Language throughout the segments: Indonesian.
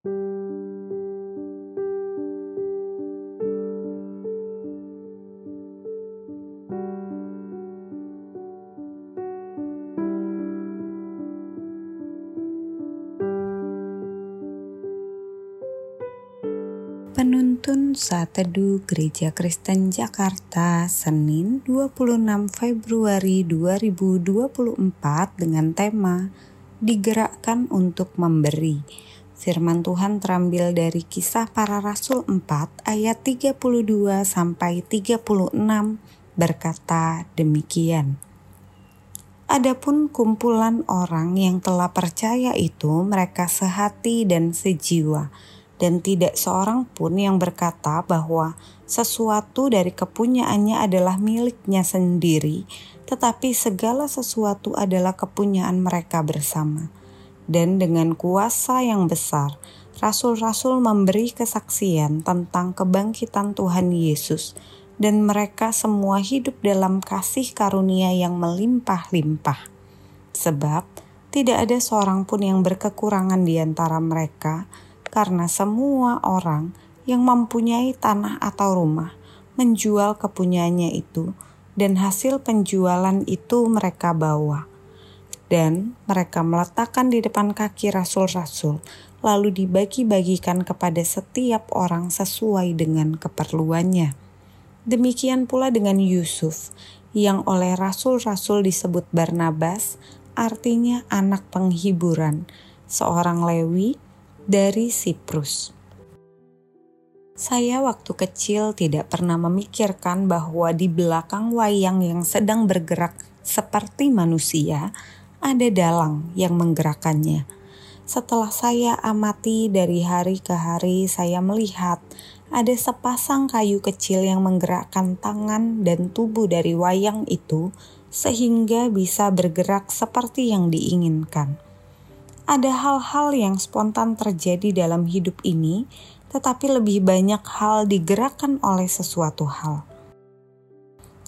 Penuntun Saat Teduh Gereja Kristen Jakarta Senin 26 Februari 2024 dengan tema Digerakkan untuk Memberi Firman Tuhan terambil dari kisah para rasul 4 ayat 32 sampai 36 berkata demikian. Adapun kumpulan orang yang telah percaya itu mereka sehati dan sejiwa dan tidak seorang pun yang berkata bahwa sesuatu dari kepunyaannya adalah miliknya sendiri, tetapi segala sesuatu adalah kepunyaan mereka bersama. Dan dengan kuasa yang besar, rasul-rasul memberi kesaksian tentang kebangkitan Tuhan Yesus, dan mereka semua hidup dalam kasih karunia yang melimpah-limpah. Sebab tidak ada seorang pun yang berkekurangan di antara mereka, karena semua orang yang mempunyai tanah atau rumah menjual kepunyaannya itu, dan hasil penjualan itu mereka bawa. Dan mereka meletakkan di depan kaki rasul-rasul, lalu dibagi-bagikan kepada setiap orang sesuai dengan keperluannya. Demikian pula dengan Yusuf, yang oleh rasul-rasul disebut Barnabas, artinya anak penghiburan, seorang Lewi dari Siprus. Saya waktu kecil tidak pernah memikirkan bahwa di belakang wayang yang sedang bergerak seperti manusia, ada dalang yang menggerakkannya. Setelah saya amati dari hari ke hari, saya melihat ada sepasang kayu kecil yang menggerakkan tangan dan tubuh dari wayang itu sehingga bisa bergerak seperti yang diinginkan ada hal-hal yang spontan terjadi dalam hidup ini, tetapi lebih banyak hal digerakkan oleh sesuatu hal.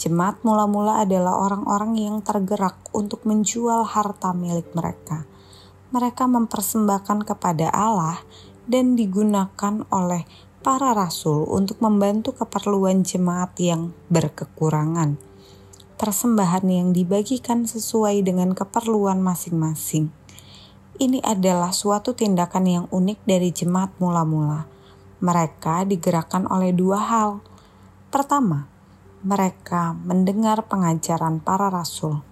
Jemaat mula-mula adalah orang-orang yang tergerak untuk menjual harta milik mereka. Mereka mempersembahkan kepada Allah dan digunakan oleh para rasul untuk membantu keperluan jemaat yang berkekurangan. Persembahan yang dibagikan sesuai dengan keperluan masing-masing ini adalah suatu tindakan yang unik dari jemaat mula-mula. Mereka digerakkan oleh dua hal. Pertama, mereka mendengar pengajaran para rasul.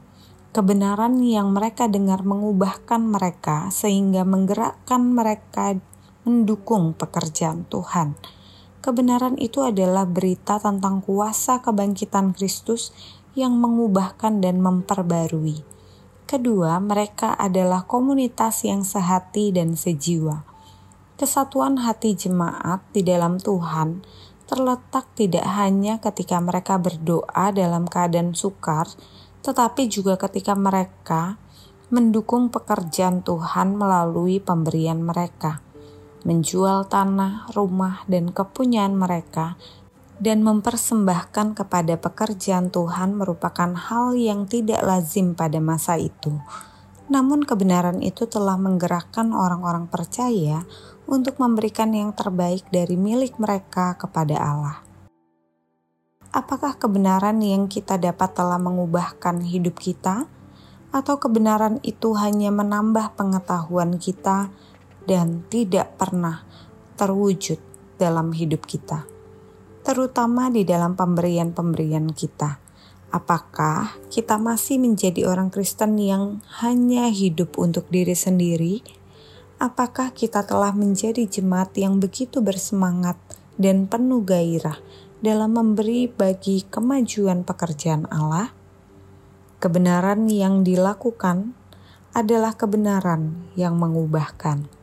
Kebenaran yang mereka dengar mengubahkan mereka sehingga menggerakkan mereka mendukung pekerjaan Tuhan. Kebenaran itu adalah berita tentang kuasa kebangkitan Kristus yang mengubahkan dan memperbarui. Kedua, mereka adalah komunitas yang sehati dan sejiwa. Kesatuan hati jemaat di dalam Tuhan terletak tidak hanya ketika mereka berdoa dalam keadaan sukar, tetapi juga ketika mereka mendukung pekerjaan Tuhan melalui pemberian mereka, menjual tanah, rumah, dan kepunyaan mereka dan mempersembahkan kepada pekerjaan Tuhan merupakan hal yang tidak lazim pada masa itu. Namun, kebenaran itu telah menggerakkan orang-orang percaya untuk memberikan yang terbaik dari milik mereka kepada Allah. Apakah kebenaran yang kita dapat telah mengubahkan hidup kita, atau kebenaran itu hanya menambah pengetahuan kita dan tidak pernah terwujud dalam hidup kita? terutama di dalam pemberian-pemberian kita. Apakah kita masih menjadi orang Kristen yang hanya hidup untuk diri sendiri? Apakah kita telah menjadi jemaat yang begitu bersemangat dan penuh gairah dalam memberi bagi kemajuan pekerjaan Allah? Kebenaran yang dilakukan adalah kebenaran yang mengubahkan.